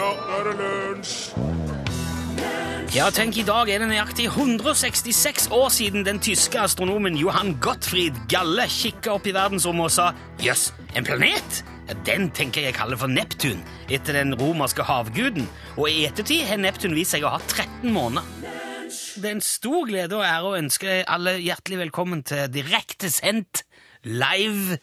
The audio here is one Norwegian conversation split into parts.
Ja, nå er det lunsj! Ja, tenk, i dag er det nøyaktig 166 år siden den tyske astronomen Johan Gottfried Galle kikka opp i verdensrommet og sa jøss, en planet? Den tenker jeg kaller for Neptun, etter den romerske havguden. Og i ettertid har Neptun vist seg å ha 13 måneder. Det er en stor glede og ære å ønske alle hjertelig velkommen til direktesendt live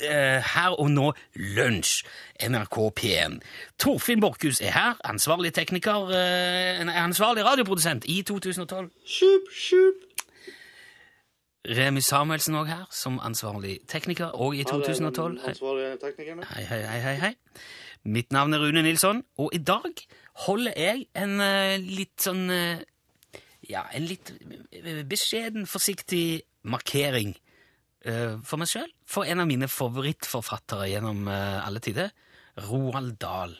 her og nå lunsj. NRK P1. Torfinn Borchhus er her, ansvarlig tekniker, eh, ansvarlig radioprodusent i 2012. Sjup, sjup. Remi Samuelsen òg her, som ansvarlig tekniker, og i 2012. Hei, hei, hei, hei, hei, hei. Mitt navn er Rune Nilsson, og i dag holder jeg en eh, litt sånn eh, Ja, en litt eh, beskjeden, forsiktig markering eh, for meg sjøl. For en av mine favorittforfattere gjennom eh, alle tider, Roald Dahl.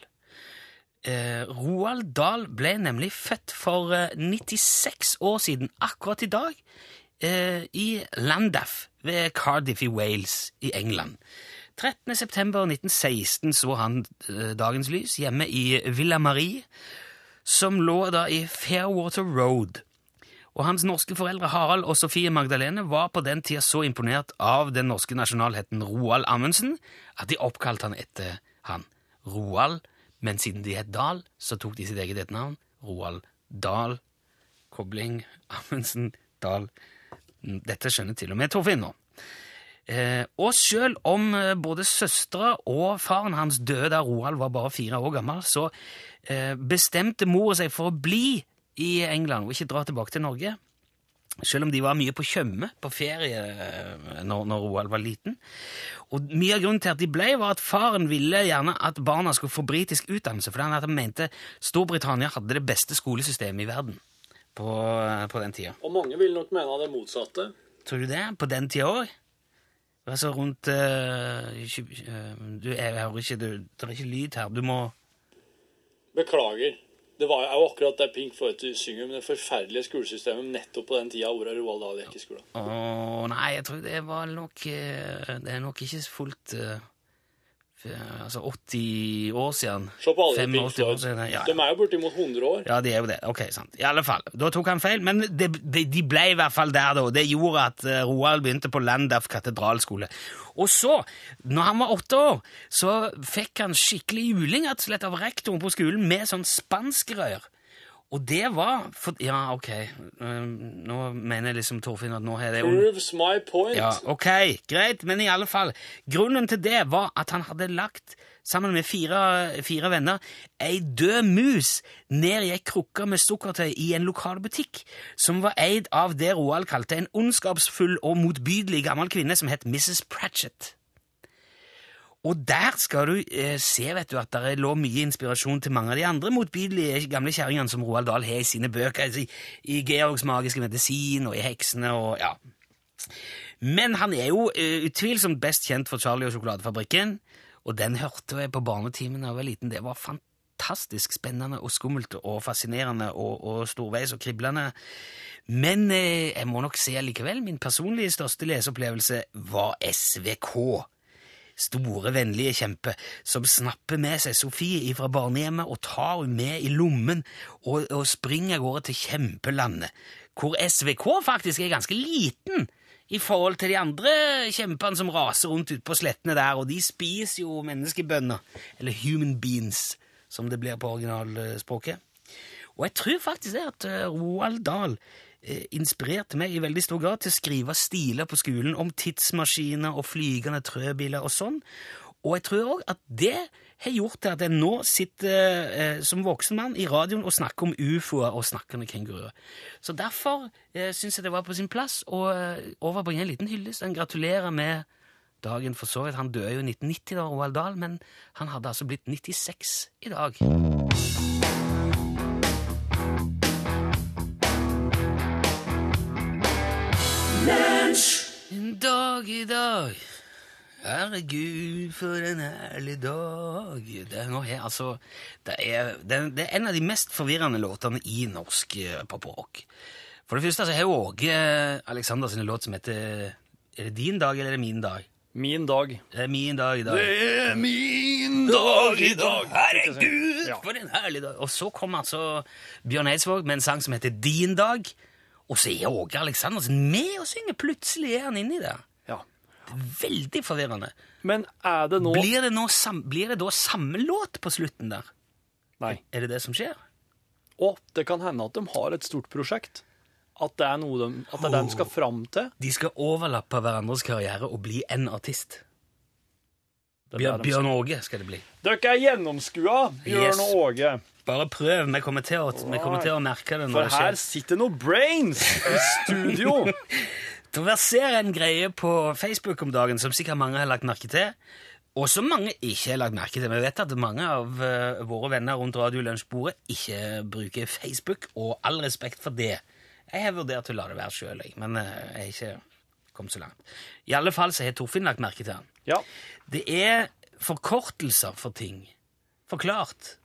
Eh, Roald Dahl ble nemlig født for eh, 96 år siden, akkurat i dag, eh, i Landaff ved Cardiff i Wales i England. 13. september 1916 så han eh, dagens lys hjemme i Villa Marie, som lå da i Fairwater Road. Og hans norske foreldre Harald og Sofie Magdalene var på den tida så imponert av den norske nasjonalheten Roald Amundsen at de oppkalte han etter han. Roald, men siden de het Dahl, så tok de sitt eget etternavn. Roald Dahl. Kobling Amundsen Dahl. Dette skjønner til og med Torfinn nå. Eh, og selv om eh, både søstre og faren hans døde da Roald var bare fire år gammel, så eh, bestemte mora seg for å bli i England og ikke dra tilbake til Norge. Selv om de var mye på Tjøme, på ferie, eh, når, når Roald var liten. Og mye av grunnen til at de ble, var at faren ville gjerne at barna skulle få britisk utdannelse, for han mente Storbritannia hadde det beste skolesystemet i verden på, eh, på den tida. Og mange vil nok mene det motsatte. Tror du det? På den tida òg? Altså rundt uh, Du, jeg hører ikke du, Det er ikke lyd her. Du må Beklager. Det var jo akkurat det Pink Floyd synger om det forferdelige skolesystemet nettopp på den tida Ora Roald Dahl gikk i skolen. Å nei, jeg tror det var nok eh, Det er nok ikke fullt f- Altså 80 år siden. Se på alle 85 Pink år siden. Ja, De er jo bortimot 100 år. Ja, de er jo det. Ok, sant. I alle fall. Da tok han feil, men de, de, de ble i hvert fall der, da. Det gjorde at eh, Roald begynte på Landaf katedralskole. Og så, når han var åtte år, så fikk han skikkelig juling rett og slett av rektoren på skolen med sånn spanskrør. Og det var for, Ja, ok. eh, nå mener liksom Torfinn at nå har det Proves my point. ja, ok, greit, men i alle fall. Grunnen til det var at han hadde lagt, sammen med fire, fire venner, ei død mus ned i ei krukke med sukkertøy i en lokal butikk, som var eid av det Roald kalte en ondskapsfull og motbydelig gammel kvinne som het Mrs. Pratchett. Og der skal du eh, se vet du, at det lå mye inspirasjon til mange av de andre motbydelige gamle kjerringene som Roald Dahl har i sine bøker, altså i, Georgs magiske medisin og i Heksene og ja. Men han er jo eh, utvilsomt best kjent for Charlie og sjokoladefabrikken, og den hørte jeg på barnetimen da jeg var liten. Det var fantastisk spennende og skummelt og fascinerende og, og storveis og kriblende. Men eh, jeg må nok si likevel, min personlige største leseopplevelse var SVK store, vennlige kjempe som snapper med seg Sofie fra barnehjemmet og tar henne med i lommen og, og springer av gårde til kjempelandet, hvor SVK faktisk er ganske liten i forhold til de andre kjempene som raser rundt ute på slettene der, og de spiser jo menneskebønner, eller human beans, som det blir på originalspråket. Og jeg tror faktisk det at eh, Roald Dahl inspirerte meg i veldig stor grad til å skrive stiler på skolen om tidsmaskiner og flygende trøbiler og sånn. Og jeg tror òg at det har gjort til at jeg nå sitter eh, som voksen mann i radioen og snakker om ufoer og snakkende kenguruer. Så derfor eh, syns jeg det var på sin plass å eh, overbringe en liten hyllest. En gratulerer med dagen for så vidt. Han døde jo i 1990, da, Roald Dahl, men han hadde altså blitt 96 i dag. I dag Herregud, for en herlig dag Det er, noe, altså, det er, det er, det er en av de mest forvirrende låtene i norsk poprock. pop-rock For det første så har Åge Alexander sin låt som heter Er det din dag, eller er det min dag? Min dag. Det er min dag i dag. er min dag i dag. Herregud, Ja. for en herlig dag! Og så kom altså Bjørn Eidsvåg med en sang som heter Din dag. Og så er Åge Aleksandersen med og synger. Plutselig er han inni der. Veldig forvirrende. Men er det nå Blir det, nå sam blir det da samme låt på slutten der? Nei. Er det det som skjer? Og det kan hende at de har et stort prosjekt. At det er noe de, at det er det de skal fram til. De skal overlappe hverandres karriere og bli en artist. Bjørn, Bjørn Åge skal det bli. Dere er gjennomskua, Bjørn Yes. Åge. Bare prøv. Vi kommer til å, kommer til å merke det For her sitter noen brains i studio. Det verserer en greie på Facebook om dagen som sikkert mange har lagt merke til, og som mange ikke har lagt merke til. Vi vet at mange av eh, våre venner rundt Radiolunsjbordet ikke bruker Facebook, og all respekt for det. Jeg har vurdert å la det være sjøl, men eh, jeg har ikke kommet så langt. I alle fall så har Torfinn lagt merke til den. Ja. Det er forkortelser for ting. Forklart.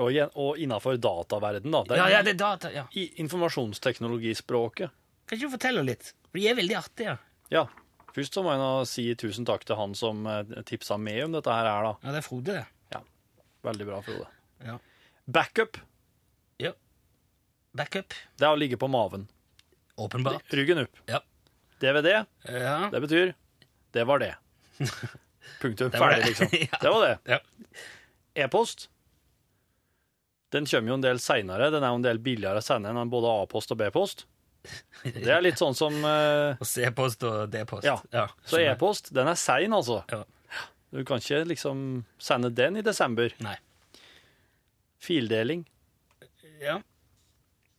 Og, igjen- og innafor dataverden, da. Ja, ja, det er data, ja. I informasjonsteknologispråket. Kan ikke du fortelle litt? For de er veldig artige. Ja. Først så må jeg nå si tusen takk til han som eh, tipsa meg om dette her, er, da. Ja, det er Frode, det. Ja. Veldig bra, Frode. Ja. Backup, ja. Backup. det er å ligge på maven. Åpenbart. Ryggen opp. Ja. DVD, Ja. det betyr det var det. Punktum. Det var Ferdig, det. liksom. Ja. Det var det. Ja. E-post. Den kommer jo en del seinere. Den er jo en del billigere å sende enn både A-post og B-post. Det er litt sånn som uh, Og C-post og D-post. Ja. Så e-post, den er sein, altså. Ja. Du kan ikke liksom sende den i desember. Nei. Fildeling. Ja.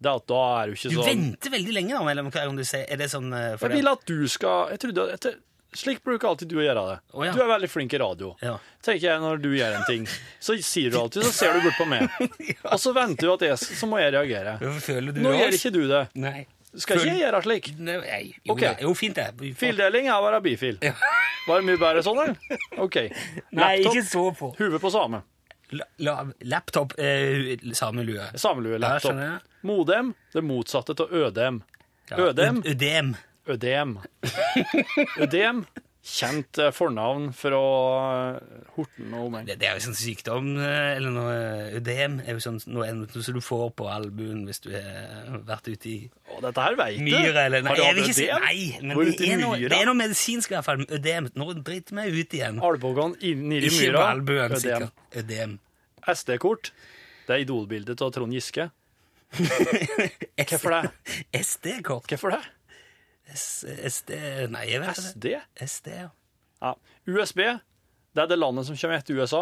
Er at da er du ikke Du sånn venter veldig lenge da, mellom hver gang du ser Er det sånn uh, Jeg vil at du skal jeg trodde, etter, Slik bruker alltid du å gjøre det. Oh, ja. Du er veldig flink i radio. Ja. Tenker jeg Når du gjør en ting, så sier du alltid, så ser du bort på meg. Og så venter du at jeg, så må jeg reagere. Du Nå gjør ikke du det. Nei. Skal ikke jeg gjøre slik. Nei. Jo, okay. da. jo, fint det. Fildeling er å være bifil. Ja. Var det mye bedre sånn, eller? OK. Nei, ikke så på. hue på same. La, la, laptop, eh. Samelue, Ja, laptop. Ja. Modem, det motsatte av ødem. Ja. Ødem, Ødem. ødem. Ødem, kjent eh, fornavn fra eh, Horten og omegn. Det, det er jo sånn sykdom, eh, eller noe Ødem er jo sånn noe som du får på albuen hvis du har vært ute i Å, dette her veit du. myra, eller Har du hatt ødem? Nei, men det er, noe, det er noe medisinsk i hvert fall. Ødem. Nå driter vi ut igjen. Albuene inn- myra. Ikke på albuen, sikkert. Ødem. SD-kort. Det er idolbildet av Trond Giske. Hvorfor det? SD-kort. Hvorfor det? SD Nei, jeg vet ikke. SD? SD, ja. Ja. USB. Det er det landet som kommer etter USA.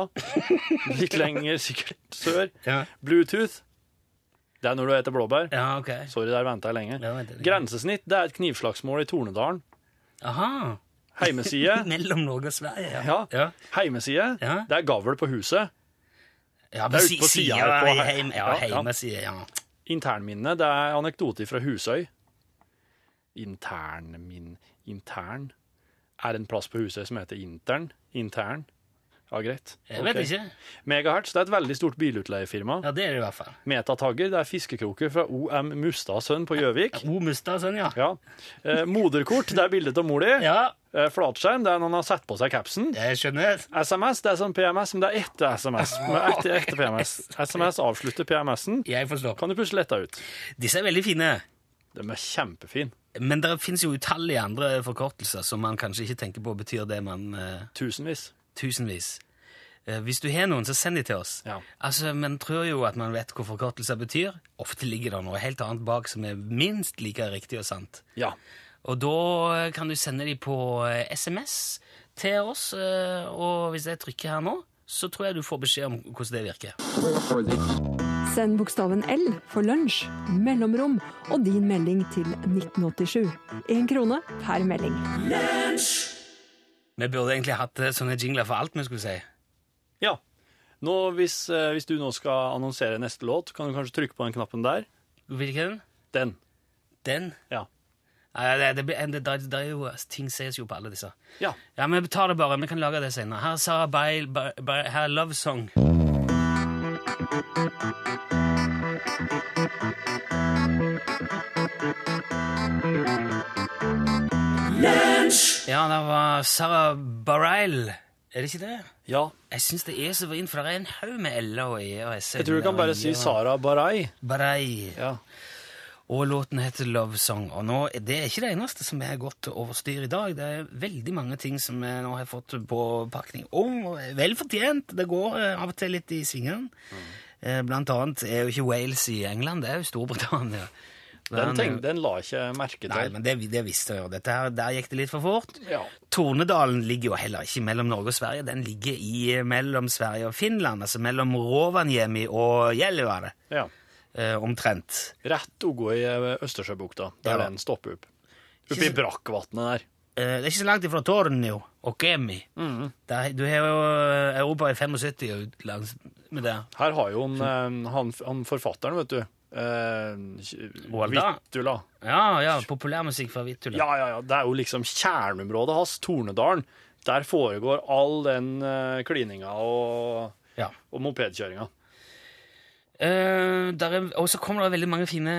Litt lenger sikkert sør. Ja, Bluetooth. Det er når du spiser blåbær. ja ok. Sorry, der venta jeg lenge. Ja. Grensesnitt det er et knivslagsmål i Tornedalen. Aha. Heimeside. Mellom Norge og Sverige, ja. Ja. Heimeside. Det er gavl på huset. Ja, Det er ute på sida, heim, ja. heimeside, ja. Internminne. Det er anekdoter fra Husøy. Internmin... Intern er en plass på huset som heter Intern. Intern. Ja, greit. Jeg vet okay. ikke. Megahertz det er et veldig stort bilutleiefirma. Ja, det er det i hvert fall. Metatagger det er fiskekroker fra OM Mustad sønn på Gjøvik. O Mustad, sønn, ja. Ja. Eh, moderkort det er bildet av mor di. Ja, Eh, flatskjerm det er når han har satt på seg capsen. jeg skjønner. SMS det er som PMS, men det er etter SMS. Etter, etter PMS. SMS avslutter PMS-en. Jeg forstår. Kan du plutselig lette ut. Disse er veldig fine. De er kjempefine. Men det finnes jo utallige andre forkortelser som man kanskje ikke tenker på betyr det man eh, Tusenvis. Tusenvis. Eh, hvis du har noen, så send de til oss. Ja. Altså, Man tror jo at man vet hva forkortelser betyr. Ofte ligger det noe helt annet bak som er minst like riktig og sant. Ja. Og da kan du sende de på eh, SMS til oss, eh, og hvis jeg trykker her nå, så tror jeg du får beskjed om hvordan det virker. Send bokstaven L for lunsj, mellomrom og din melding til 1987. Én krone per melding. Vi burde egentlig hatt eh, sånne jingler for alt vi skulle si. ja. Nå, hvis, eh, hvis du nå skal annonsere neste låt, kan du kanskje trykke på den knappen der. Hvilken? Den. Den? Ja. Nei, det, det, det, det, det er jo, ting ses jo på alle disse. Ja. Ja, men tar det bare. Vi kan lage det senere. Her er Sarah Bail, Bail, Ba- her er Love Song. Ja, det var Sarah Bareil Er det ikke det? Ja. Jeg syns det er så vrient, for det er en haug med L-er og E-er og S-er. Jeg tror du kan bare si Sarah Barai. Barei. Ja. Og låten heter Love Song. Og nå, det er ikke det eneste som er gått over styr i dag. Det er veldig mange ting som jeg nå har fått på pakning. Og vel fortjent. Det går eh, av og til litt i svingene. Eh, Blant annet er jo ikke Wales i England, det er jo Storbritannia. Den, ting, den la ikke merke til. Nei, men det, det visste jeg jo. Dette her, der gikk det litt for fort. Ja. Tornedalen ligger jo heller ikke mellom Norge og Sverige. Den ligger i eh, mellom Sverige og Finland, altså mellom Rovaniemi og Gällivare, ja. eh, omtrent. Rett å gå i eh, Østersjøbukta, der Ja. den stopper opp. Ikke Oppi Brakkvatnet der. Eh, det er ikke så langt ifra Tornio og Kemi. Der, du har jo eh, Europa i 75 og utlands med det. Her har jo han, eh, han, han forfatteren, vet du. Eh? Vittula. Ja, ja, populærmusikk fra Vittula. Ja, ja, ja. Det er jo liksom kjerneområdet hans, Tornedalen. Der foregår all den uh, klininga og, Ja. og mopedkjøringa. Uh, og så kommer det veldig mange fine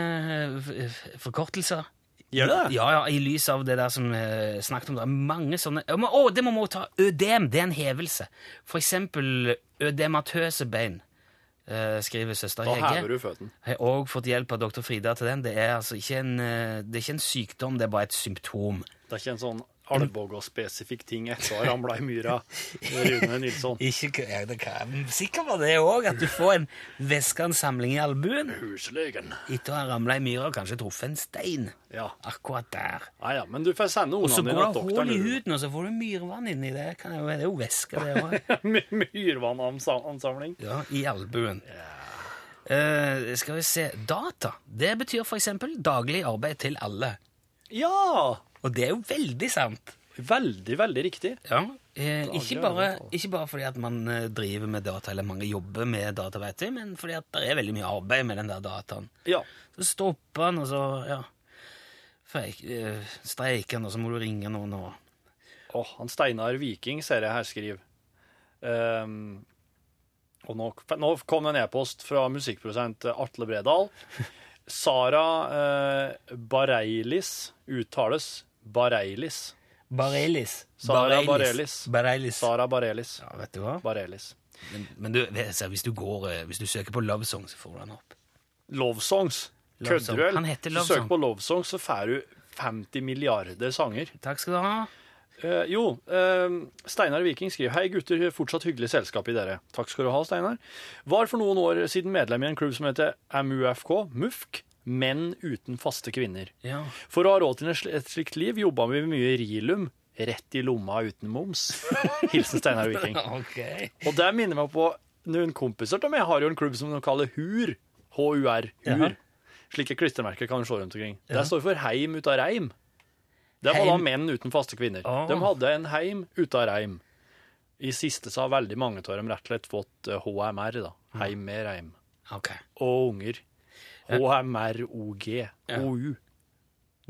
f- forkortelser. Gjør det det? Ja, ja, i lys av det der som vi snakket om. Det er mange sånne Å, oh, det må vi ta! Ødem, det er en hevelse. For eksempel ødematøse bein, eh, skriver søster Da Hegge. hever du føtten. Jeg har òg fått hjelp av doktor Frida til den. Det er altså ikke en, eh, det er ikke en sykdom, det er bare et symptom. Det er ikke en sånn albåga-spesifikk ting etter å ha ramla i myra. Rune Nilsson. Ikke, ja, det kan, sikkert var det òg, at du får en væskeansamling i albuen Huslegen. etter å ha ramla i myra og kanskje truffet en stein. Ja. Akkurat der. ja, ja, men du får sende Og så går dine det til hull i huden, og så får du myrvann inni det. Kan jeg, det er jo væske, det òg. Myrvannansamling. Ja, i albuen. Eh, skal vi se Data. Det betyr eksempel daglig arbeid til alle. Ja! Og det er jo veldig sant. Veldig, veldig riktig. Ja, eh, ikke, bare, ikke bare fordi at man eh, driver med data, eller mange jobber med data, vet vi, men fordi at det er veldig mye arbeid med den der dataen. Ja. Så stopper han, og så ja, eh, streiker han, og så må du ringe noen. Og, Åh, han Steinar Viking ser jeg her skriver. Um, og nå, nå kom det en e-post fra musikkprodusent Atle Bredal. Sara eh, Bareilis uttales Bareilis. Bareilis. Sara Bareilis. Bareilis. Sara Bareilis. Ja, vet du hva? Bareilis. Men, men du, hvis, du går, eh, hvis du søker på Love Song, så får du den opp. Love Songs. Kødder du? Han heter Love du søker på Love Songs, så får du 50 milliarder sanger. Takk skal du ha. Uh, jo, uh, Steinar Viking skriver Hei gutter, fortsatt hyggelig selskap i dere. Takk skal du ha, Steinar. Var for noen år siden medlem i en klubb som heter MUFK, MUFK, Menn uten faste kvinner. Ja. For å ha råd til et slikt liv jobba vi mye rilum, rett i lomma uten moms. Hilsen Steinar Viking. okay. Og det minner meg på noen kompiser av meg har jo en klubb som de kaller HUR. H-U-R. HUR. Slike klistremerker kan du se rundt omkring. Ja. Det står for heim ut av reim. Det var da menn uten faste kvinner. Oh. De hadde en heim ut av reim. I siste så har veldig mange av dem rett og slett fått eh, HMR, da. Heim med reim. Okay. Og unger. HMR-OG. OU.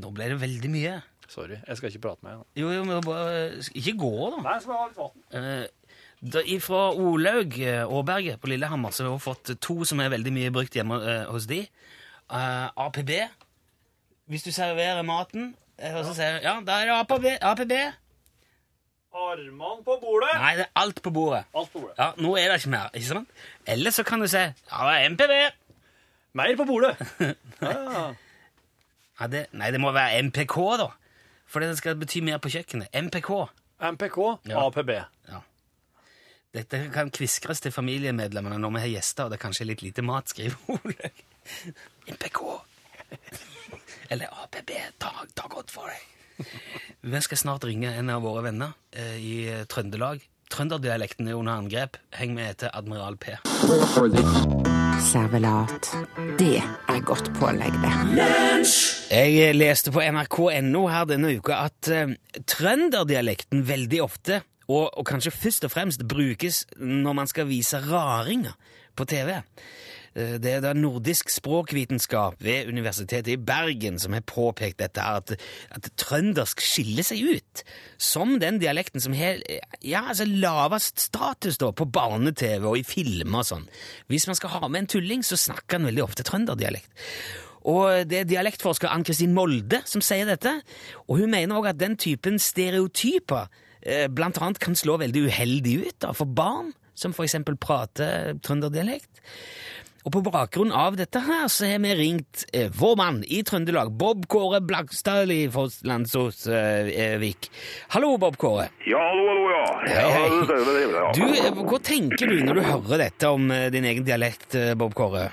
Nå ble det veldig mye. Sorry, jeg skal ikke prate med deg. Jo, jo, men bare Ikke gå, da. Nei, jeg skal ha litt vann. Eh, fra Olaug eh, Aaberge på Lillehammer så har vi fått to som er veldig mye brukt hjemme eh, hos de. Eh, APB. Hvis du serverer maten, eh, og så sier du Ja, da er det APB. APB. Armene på bordet! Nei, det er alt på bordet. Alt på bordet. Ja, Nå er det ikke mer. ikke sant? Eller så kan du si Ja, det er MPB. Mer på bordet! Ja. Nei, det, nei, det må være MPK, da. For det skal bety mer på kjøkkenet. MPK. MPK, Ja. APB. Dette kan kviskres til familiemedlemmene når vi har gjester, og det er kanskje litt lite mat, skriver Ole. MPK. Eller APB. Ta, ta godt for deg. Vi skal snart ringe en av våre venner eh, i Trøndelag. Trønderdialekten er under angrep. Heng med etter Admiral P. Servelat. Det er godt pålegg, det. Jeg leste på nrk.no her denne uka at uh, trønderdialekten veldig ofte, og, og kanskje først og fremst, brukes når man skal vise raringer på TV. Eh, Det er da nordisk språkvitenskap ved Universitetet i Bergen som har påpekt dette at, at trøndersk skiller seg ut som den dialekten som har ja, altså lavest status da, på barne-TV og i filmer og sånn. Hvis man skal ha med en tulling, så snakker han veldig ofte trønderdialekt. Og det er dialektforsker Ann-Kristin Molde som sier dette, og hun mener også at den typen stereotyper eh, blant annet kan slå veldig uheldig ut da, for barn som eksempel prater trønderdialekt. Og på bakgrunn av dette her så har vi ringt eh, vår mann i Trøndelag, Bob Kåre Blakstad i Landsåsvik. Hallo, Bob Kåre. Ja, hallo, hallo, ja. Hei, hei. Du, eh, Hva tenker du når du hører dette om eh, din egen dialekt, eh, Bob Kåre?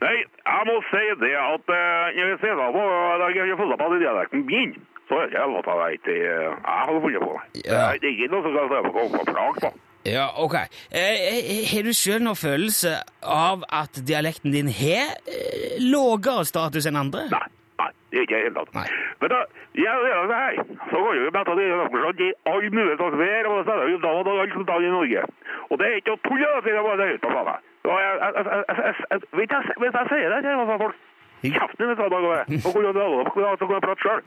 Nei, jeg må si det at når jeg ser da på, jeg har fått på den dialekten min, så er det lov jeg eh, jeg har funnet på det. Ja. Det er ikke noe som kan se på plag på. Ja, ok. Eh, eh, Har du sjøl noen følelse av at dialekten din har eh, lavere status enn andre? Nei, nei, det ikke helt tatt. Men da, jeg gjør det her, så går jo med at det i all mulig og det er jo og alt som dag i Norge. Og det er ikke å tulle å si det bare det ut på faen. Jeg, jeg, jeg, jeg, jeg, jeg, jeg, hvis jeg sier det til folk, kjeften jeg, og du alle, så kan jeg prate selv.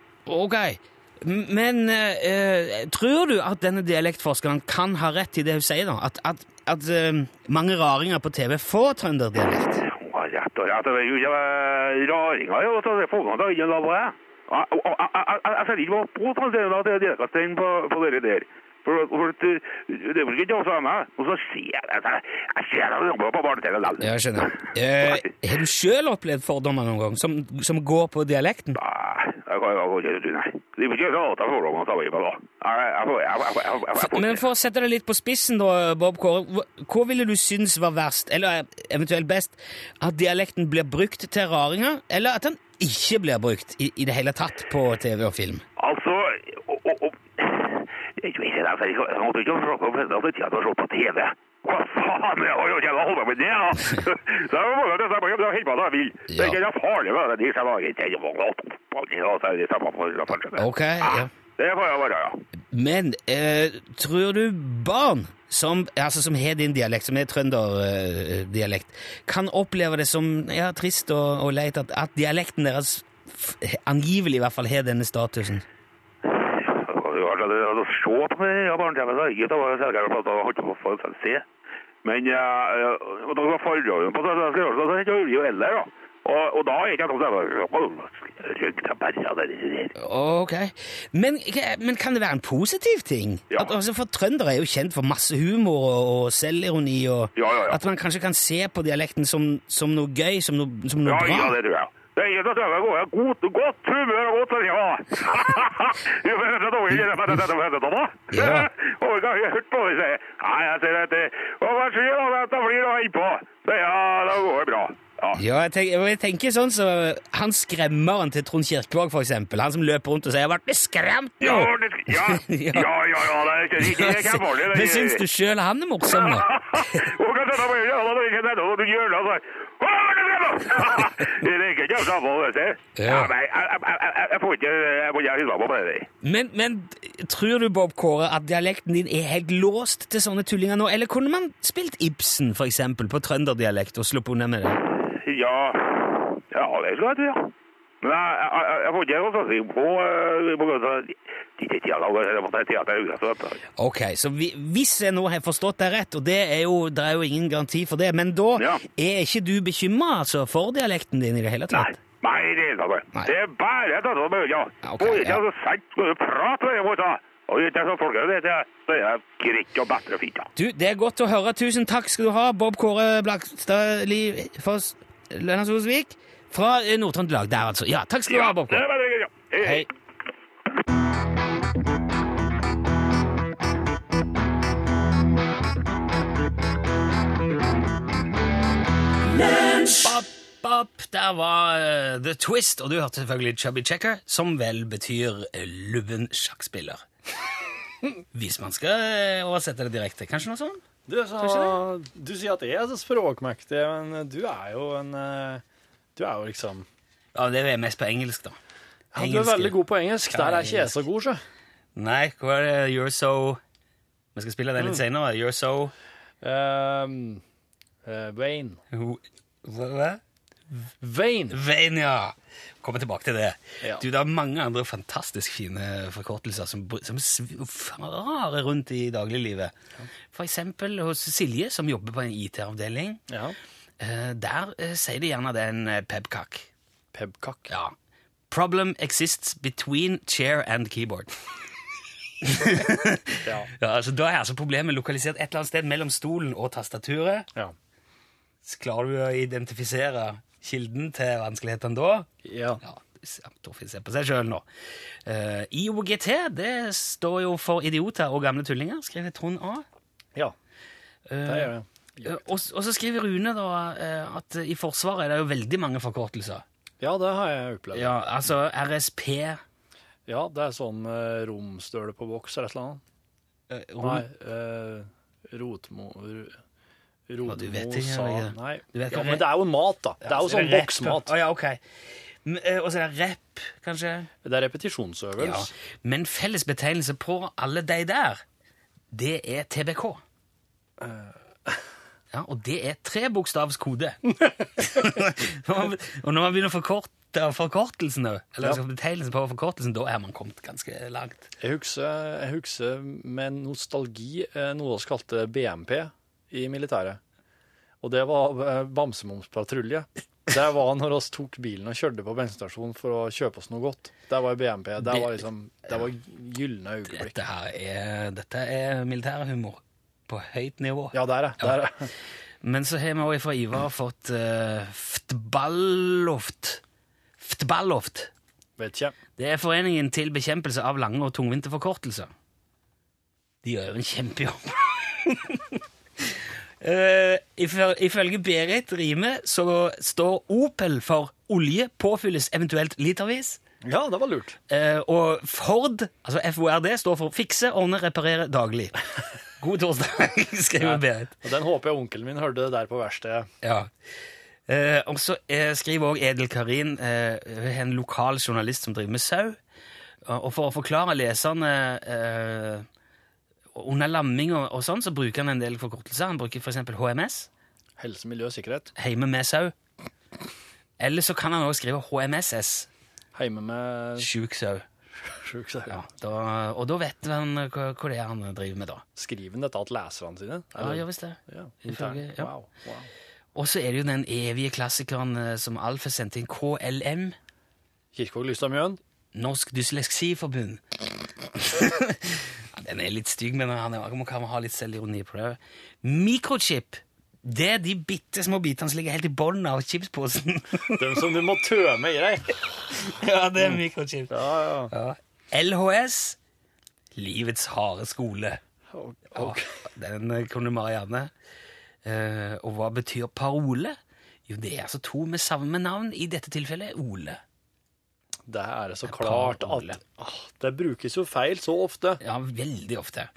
Men eh, eh, tror du at denne dialektforskeren kan ha rett i det hun sier, da? At, at, at eh, mange raringer på TV får trønderdialekt? Ja, rett og eh, raringer, jo, det er folkene da, da på det. Jeg- ser ikke på av dialekten på, på dere der. For, for eh, det er vel ikke også meg. Og så ser jeg det, jeg ser det jobber på barne-TV likevel. Ja, jeg skjønner. Eh, har du sjøl opplevd fordommer noen gang som, som går på dialekten? Nei, det kan jeg ikke tro, nei. Er ikke at jeg får lov å ta da. Jeg, jeg, jeg, jeg, jeg, jeg, jeg, jeg, Men for å sette det litt på spissen, da, Bob Kåre. hva- ville du synes var verst, eller eventuelt best? At dialekten blir brukt til raringer, eller at den ikke blir brukt i, i det hele tatt på TV og film? Altså, og, og, og, er jo ikke jeg jeg måtte ikke se på det jeg, at jeg så på TV. Hva faen, jeg har ikke holdt på med det, da. Så jeg må bare det, jeg må helt på det jeg vil. Det er ikke farlig med det, det var godt det, er. Ok, ja. Det får jeg være, ja. Men eh, tror du barn som, altså, som har din dialekt, som er trønderdialekt, kan oppleve det som ja, trist og, og leit at, at dialekten deres angivelig i hvert fall har denne statusen? Altså, er se på meg, ja, barne-TV, så er det ikke jeg holdt på å se. Men ja, og da var forrøven på det, så det, er det jo heller, da. Og, og da er ikke jeg noe sånn. Ok. Men, men kan det være en positiv ting? Ja. At, altså, for trøndere er jo kjent for masse humor og, og selvironi, og Ja, ja, ja. at man kanskje kan se på dialekten som, som noe gøy, som noe, som noe Ja, bra. ja, det tror jeg. Ikke godt, godt humør og godt ja. Ikke. Ja. Og jeg har hørt på det si. Nei, jeg ser at hva skjer da? Dette blir da innpå. Ja, da går det bra. Ja. Ja, jeg tenker, jeg tenker sånn så Han skremmeren til Trond Kirkevåg, for eksempel. Han som løper rundt og sier 'Jeg ble skremt nå'. Ja, det, ja, ja, ja, ja, det er ikke. Det er ikke farlig. det det syns du sjøl han er morsom, da? Det er ikke jeg sammen vet du. Ja. Ja, nei, jeg, jeg, jeg, jeg får ikke, jeg må ikke hilse på det. Men, men tror du, Bob Kåre, at dialekten din er helt låst til sånne tullinger nå? Eller kunne man spilt Ibsen, for eksempel, på trønderdialekt og sluppet unna med det? Ja, ja, det jeg til, ja. Men jeg, jeg, jeg, får ikke satsing på. Ok, så vi, hvis jeg nå har forstått deg rett, og det er jo, det er jo ingen garanti for det, men da Ja. er ikke du bekymra altså, for dialekten din i det hele tatt? nei, det er ikke Nei. det. er bare dette som er, Og ikke ja. så sant skal du prate med dem. Og ikke sånn folk vet det, så er det greit og bedre fint. Du, Det er godt å høre. Tusen takk skal du ha, Bob Kåre Blakstad Foss Lennartsosvik fra eh, Nord-Trøndelag. Der, altså. Ja, takk skal du ha, Bob ja. Hei. Bop, bop. Der var uh, The Twist, og du hørte selvfølgelig Chubby Checker, som vel betyr uh, lubben sjakkspiller. Hvis man skal uh, oversette det direkte. Kanskje noe sånt? Du, så, du sier at jeg er så språkmektig, men du er jo en eh, Du er jo liksom Ja, det er mest på engelsk, da. ja, Du er veldig god på engelsk. Der er ikke jeg så god, sjø. Nei, hva er det? You're so Vi skal spille den litt senere. You're so Um, eh, Wayne. Hva? Wayne. Vein, ja. Kommer tilbake til det. Ja. Du, Det er mange andre fantastisk fine forkortelser som, br- som sv- farer rundt i dagliglivet. For eksempel hos Silje, som jobber på en IT-avdeling. Ja. Eh, der eh, sier de gjerne det er en eh, pebkak. Pebkak. Ja. Problem exists between chair and keyboard. Ja. Ja, altså Da er altså problemet lokalisert et eller annet sted mellom stolen og tastaturet. Ja. Så Klarer du å identifisere kilden til vanskelighetene da? ja. Ja, Torfinn ser på seg sjøl nå. Uh, IOGT det står jo for idioter og gamle tullinger, skriver Trond A. ja. Det gjør det. Og, og så skriver Rune da eh, at i Forsvaret er det jo veldig mange forkortelser. Ja, det har jeg opplevd. Ja, altså RSP Ja, det er sånn uh, romstøle på boks eller et eller annet. eh, rom- Nei, eh, rotmo... ro- du vet ikke, sa? Nei, Du vet ja, men det er jo mat, da. Det er jo så sånn boksmat. Oh, ja, okay. Og så er det rep, kanskje? Det er repetisjonsøvelse. Ja. Men felles betegnelse på alle de der, det er TBK. Ja, og det er trebokstavskode. og når man begynner å forkorte forkortelsen, eller Ja. betegnelsen på forkortelsen, da er man kommet ganske langt. Jeg husker, jeg husker med nostalgi eh, noe vi kalte BMP i militæret. Og det var bamsemumspatrulje. Patrulje. Det var når vi tok bilen og kjørte på bensinstasjonen for å kjøpe oss noe godt. Det var BMP. Det var liksom, det var gylne øyeblikk. Dette er, dette er militærhumor på høyt nivå. Ja, der er der er. Men så har vi også fra Ivar fått uh, ftballoft. Ftballoft. Vet ikke. Det er Foreningen til bekjempelse av lange og tungvinte forkortelser. De gjør jo en kjempejobb. uh, ifø- ifølge Berit Rime så står Opel for olje påfylles eventuelt litervis. Ja, det var lurt. Uh, og Ford, altså FORD, står for fikse, ordne, reparere daglig. God torsdag, skriver Berit. Og den håper jeg onkelen min hørte der på verkstedet. Ja. Eh, og så eh, skriver også Edel Karin, eh, hun er en lokal journalist som driver med sau. Og for å forklare leserne eh, under lamming og, og sånn, så bruker han en del forkortelser. Han bruker eksempel HMS, Helse, miljø, og sikkerhet. heime med sau. Eller så kan han også skrive HMSS, Heime med sjuk sau. Sjuk sak. Ja, da, og da vet han hva, hva det er han driver med da. Skriver han dette til leserne sine? Ja, gjør visst det. Ja, Ifølge- ja. Wow, wow. Og så er det jo den evige klassikeren eh, som Alf har sendt inn, KLM. Kirkevåg Lystad-Mjøen. Norsk Dysleksiforbund. Den er litt stygg, men han man kan ha litt selvironi på det. Mikrochip. Det er de bitte små bitene som ligger helt i bunnen av chipsposen. Dem som du må tømme i deg. ja, det er mikrochips. Ja, ja. Ja. LHS. Livets harde skole. Okay. Ja, den eh, kunne Marianne. Uh, og hva betyr parole? Jo, det er altså to med samme navn. I dette tilfellet Ole. Det er det så klart at ah, Det brukes jo feil så ofte. Ja, veldig ofte.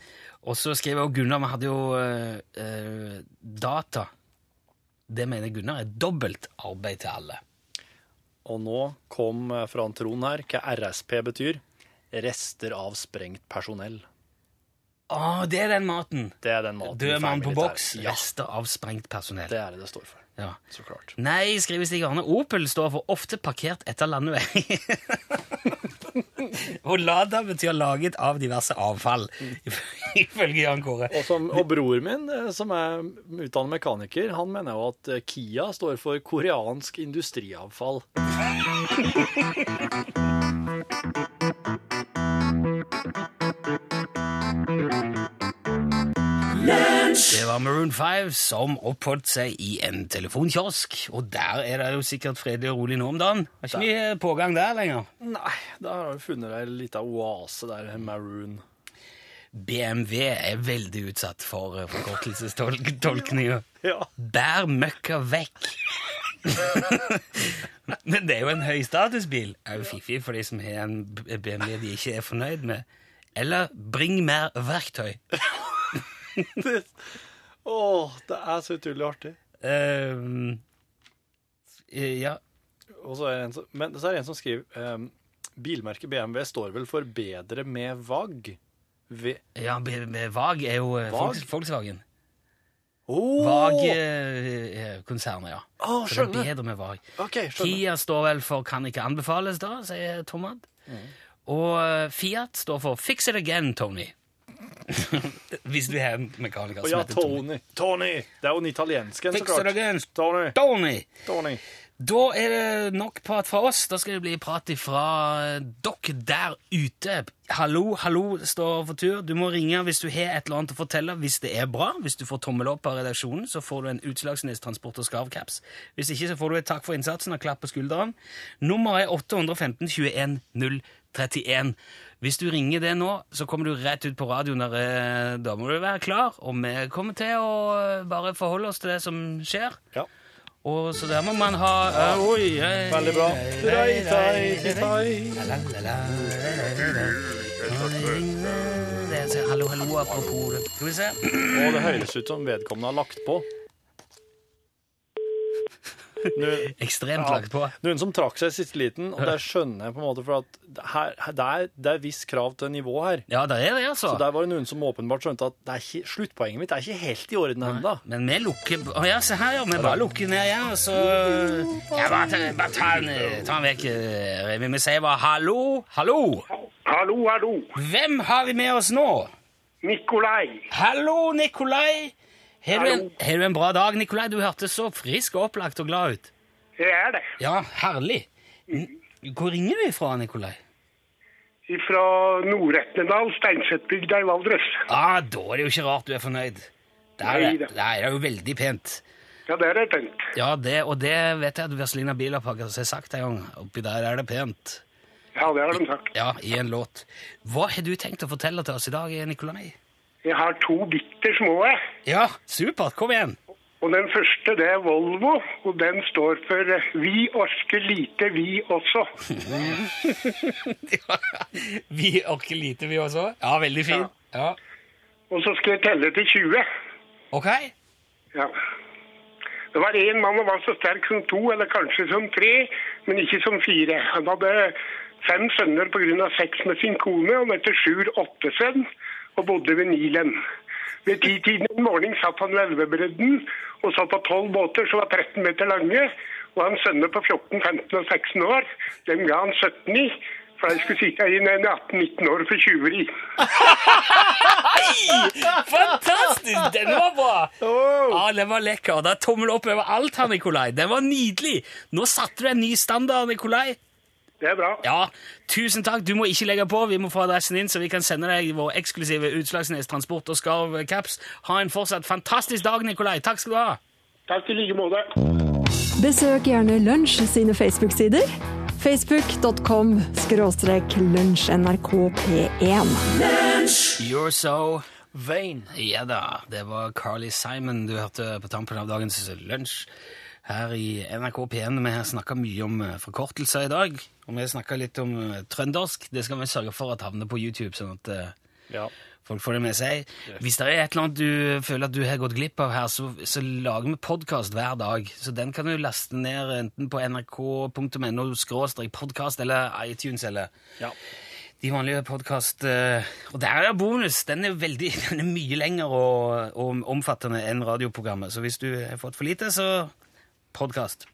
Og så skriver også Gunnar Vi hadde jo eh, eh, data. Det mener Gunnar er dobbelt arbeid til alle. Og nå kom eh, fra Trond her hva RSP betyr. Rester av sprengt personell. Å, det er den maten! Det er den maten. Død mann på boks. Ja, Rester av sprengt personell. det er det det står for. Ja. Så klart. Nei, skriver Stig Arne. Opel står for ofte parkert etter landevei. og Lada betyr laget av diverse avfall, ifølge Jan Kåre. Og, som, og bror min, eh, som er utdannet mekaniker, han mener jo at eh, Kia står for koreansk industriavfall. Det var Maroon 5 som oppholdt seg i en telefonkiosk. Og der er det jo sikkert fredelig og rolig nå om dagen. Har ikke mye pågang der lenger. Nei, da har du funnet deg en liten oase der, maroon. BMW er veldig utsatt for eh, forkortelsestolkninger. Ja. Bær møkka vekk. Men det er jo en høystatusbil. Er jo fiffig for de som har en BMW de ikke er fornøyd med. Eller bring mer verktøy. Åh, det er så utrolig artig. Um, ja, Og så er det en som, men så er det en som skriver um, Bilmerket BMW står vel for bedre med VAG? V ja be- VAG er jo eh, Vag? Volkswagen. oh! VAG-konsernet, ja. Oh, Så det er bedre med VAG. Okay. Kia står vel for 'kan ikke anbefales', da, sier Tomad. Mm. Og eh, Fiat står for 'fix it again, Tony'. Hvis du har en mekaniker som ja, heter Tony. Tony. Det er jo en italiensk en, så klart. Tony. Tony! Tony. Da er det nok prat fra oss. Da skal det bli prat fra dere der ute. Hallo, hallo står for tur. Du må ringe hvis du har et eller annet å fortelle. Hvis det er bra, hvis du får tommel opp av redaksjonen, så får du en Utslagsnes Transport og Skarv-caps. Hvis ikke, så får du et takk for innsatsen og klapp på skulderen. Nummeret er 815 21 031. Hvis du ringer det nå, så kommer du rett ut på radioen. Der, eh, da må du være klar, og vi kommer til å eh, bare forholde oss til det som skjer. Ja. Og så der må man ha eh, Oi, hei, Veldig bra. hei, hei, er Hallo, hallo, apropos. Skal vi se. Og det høres ut som vedkommende har lagt på. Nå- Ekstremt Ja. lagt på. Noen som trakk seg siste liten, og det skjønner jeg på en måte, for at her, her- det, er, det er viss krav til nivå her. Ja, det er det, altså. Så der var det noen som åpenbart skjønte at det er ikke, sluttpoenget mitt er ikke helt i orden ennå. Men vi lukker Å ja, se her, ja. Vi bare lukker ned igjen, og så Ja, bare bare ta den ta den vekk. Vi må sier bare hallo, hallo. Hallo, hallo. Hvem har vi med oss nå? Nikolai. Hallo, Nikolai. Har du, en, du en bra dag, Nikolai? Du hørtes så frisk og opplagt og glad ut. Det er det. Ja, herlig. Hvor ringer du ifra, Nikolai? Fra Nord-Etnedal, Steinsettbygda i Valdres. Ah, da er det jo ikke rart du er fornøyd. Der er, Neida. der er det jo veldig pent. Ja, det er det pent. Ja, det, og det vet jeg at Vazelina Bilopphag har sagt en gang. Oppi der er det pent. Ja, det har de sagt. Ja, i en låt. Hva har du tenkt å fortelle til oss i dag, Nikolai? Jeg har to bitter små. Ja, supert. Kom igjen. Og den første, det er Volvo, og den står for eh, Vi orker lite, vi også. vi orker lite, vi også. Ja, veldig fin. Ja. Og så skal jeg telle til 20. Ok. Ja. Det var én mann og var så sterk som to, eller kanskje som tre, men ikke som fire. Han hadde fem sønner pga. sex med sin kone. og Han heter Sjur Ottesønn og bodde ved Nilen. Ved titiden om morgen satt han ved elvebredden og så på tolv båter som var 13 meter lange. Og hans sønner på 14, 15 og 16 år, dem ga han 17 i. For de skulle sitte inn en 18-19 år for tjuveri. Fantastisk! Den var bra! Ja, Den var lekker. Det er tommel opp over alt her, Nikolai. Den var nydelig. Nå satte du en ny standard, Nikolai. Det er bra. Ja, tusen takk. Du må ikke legge på. Vi må få adressen din, så vi kan sende deg vår eksklusive Utslagsnes Transport og Skarv caps. Ha en fortsatt fantastisk dag, Nikolai. Takk skal du ha. Takk i like måte. Besøk gjerne Lunsj sine Facebook-sider. Facebook.com skråstrek lunsjnrkp1. You're so Vain. Ja da, det var Carly Simon du hørte på tampen av dagens lunsj her i NRK P1. Vi har snakka mye om eh, forkortelser i dag, og vi har snakka litt om eh, trøndersk. Det skal vi sørge for at havner på YouTube, sånn at eh, Ja. folk får det med seg. Hvis det er et eller annet du føler at du har gått glipp av her, så, så lager vi podkast hver dag. Så den kan du laste ned enten på nrk.no podkast eller iTunes eller ja. de vanlige podkast Og der er bonus! Den er, veldig, den er mye lengre og, og omfattende enn radioprogrammet. Så hvis du har fått for lite, så podkast.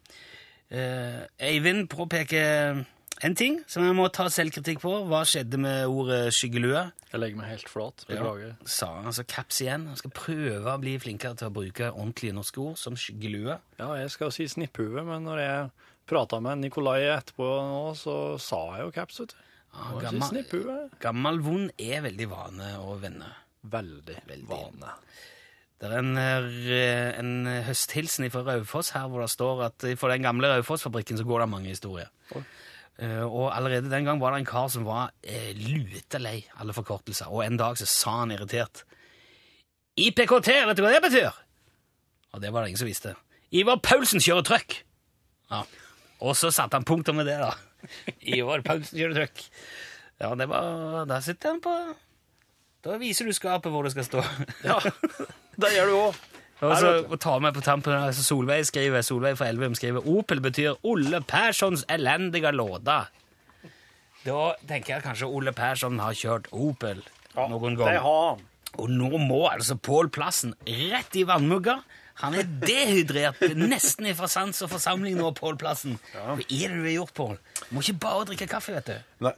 Eivind påpeker en ting som jeg må ta selvkritikk på. Hva skjedde med ordet skyggelue? Jeg legger meg helt flat. Beklager. Sa han altså caps igjen. Han skal prøve å bli flinkere til å bruke ordentlige norske ord som skyggelue. Ja, jeg skal si snipphue, men når jeg prata med Nikolai etterpå nå, så sa jeg jo caps, vet du. Ja, gammel, gammel vond er veldig vane å vende. Veldig, Veldig. vane. Det er en, eh, en høsthilsen fra Raufoss her hvor det står at for den gamle Raufoss-fabrikken så går det mange historier. Oi. Eh, og allerede den gang var det en kar som var uh, lutelei alle forkortelser. Og en dag så sa han irritert IPKT, vet du hva det betyr? Og det var det ingen som visste. Ivar Paulsen kjører trøkk. Ja. Og så satte han punktum med det, da. Ivar Paulsen kjører trøkk. Ja, det var Der sitter han på Da viser du skapet hvor det skal stå. Ja, det gjør du òg. Og så å ta med på tampen altså Solveig skriver, Solveig fra Elverum skriver Opel betyr Olle Perssons elendige låda. Da tenker jeg kanskje Olle Persson har kjørt Opel noen Det har han. Og nå må altså Pål Plassen rett i vannmugga. Han er dehydrert nesten ifra sans og forsamling nå, Pål Plassen. Hva er det du har gjort, Pål? Må ikke bare drikke kaffe, vet du. Nei.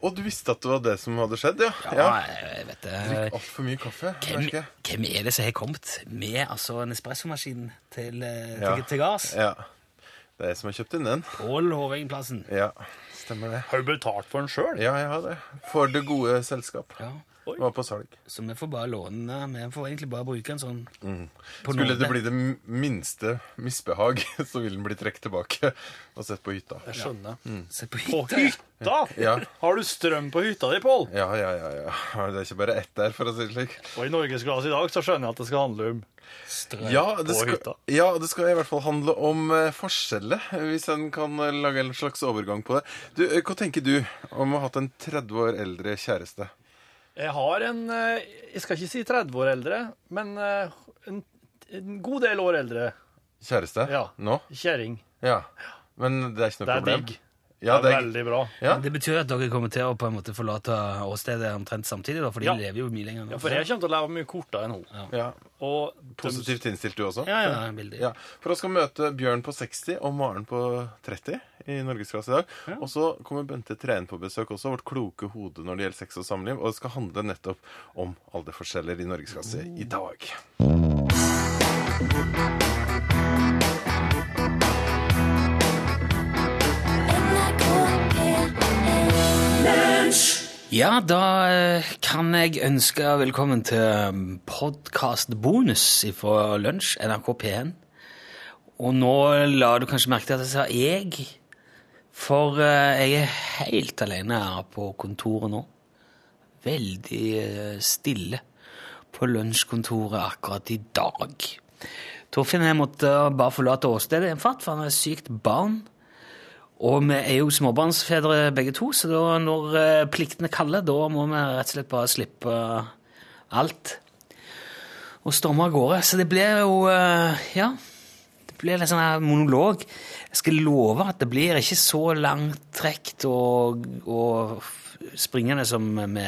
Og du visste at det var det som hadde skjedd, ja? Ja, jeg vet det. Drikk Altfor mye kaffe. Hvem, hvem er det som har kommet med altså, en espressomaskin til, til, Ja. til, gass? Ja. Det er jeg som har kjøpt inn den. Pål Hovenplassen. Ja, stemmer det. Har du betalt for den sjøl? Ja, jeg har det. For det gode selskap. Ja. Var på salg. Så vi får bare låne. Vi får egentlig bare bruke en sånn på Skulle det bli det minste misbehag, så vil den bli trukket tilbake og sett på hytta. Jeg skjønner. Mm. Sett På hytta. hytta? Ja. Har du strøm på hytta di, Pål? Ja, ja, ja. ja. Det er ikke bare ett der, for å si det slik. Og i Norgesglass i dag så skjønner jeg at det skal handle om Ja, på skal, hytta. ja, det skal i hvert fall handle om eh, forskjeller, hvis en kan eh, lage en slags overgang på det. Du, eh, Hva tenker du om å ha hatt en 30 år eldre kjæreste? Jeg har en eh, Jeg skal ikke si 30 år eldre, men eh, en, en god del år eldre Kjæreste? Ja. Nå? kjerring. Ja. Men det er ikke noe problem? Det er problem? digg. Ja, det er er, veldig bra. ja. Det betyr at dere kommer til å på en måte forlate åstedet omtrent samtidig, da, for de Ja. lever jo mye lenger nå. Ja, for jeg kommer til å leve mye kortere enn hun. ja. Og Positivt innstilt du også? Ja, ja, veldig. Ja, For oss skal møte Bjørn på 60 og Maren på 30 i Norgesklasse i dag. Og så kommer Bente Treen på besøk også, vårt kloke hode når det gjelder sex og samliv. Og det skal handle nettopp om alderforskjeller i Norgesklasse i dag. Ja, da eh, kan jeg ønske velkommen til podkastbonus fra Lunsj, NRK P1. Og nå la du kanskje merke til at jeg sa jeg, for eh, jeg er helt alene her på kontoret nå. Veldig eh, stille på lunsjkontoret akkurat i dag. Torfinn jeg måtte bare forlate åstedet en fatt, for han er sykt barn. Og vi er jo småbarnsfedre begge to, så da, når eh, pliktene kaller, da må vi rett og slett bare slippe alt og storme av gårde. Så det blir jo eh, Ja, det blir litt sånn her monolog. Jeg skal love at det blir ikke så langtrekt og, og springende som vi,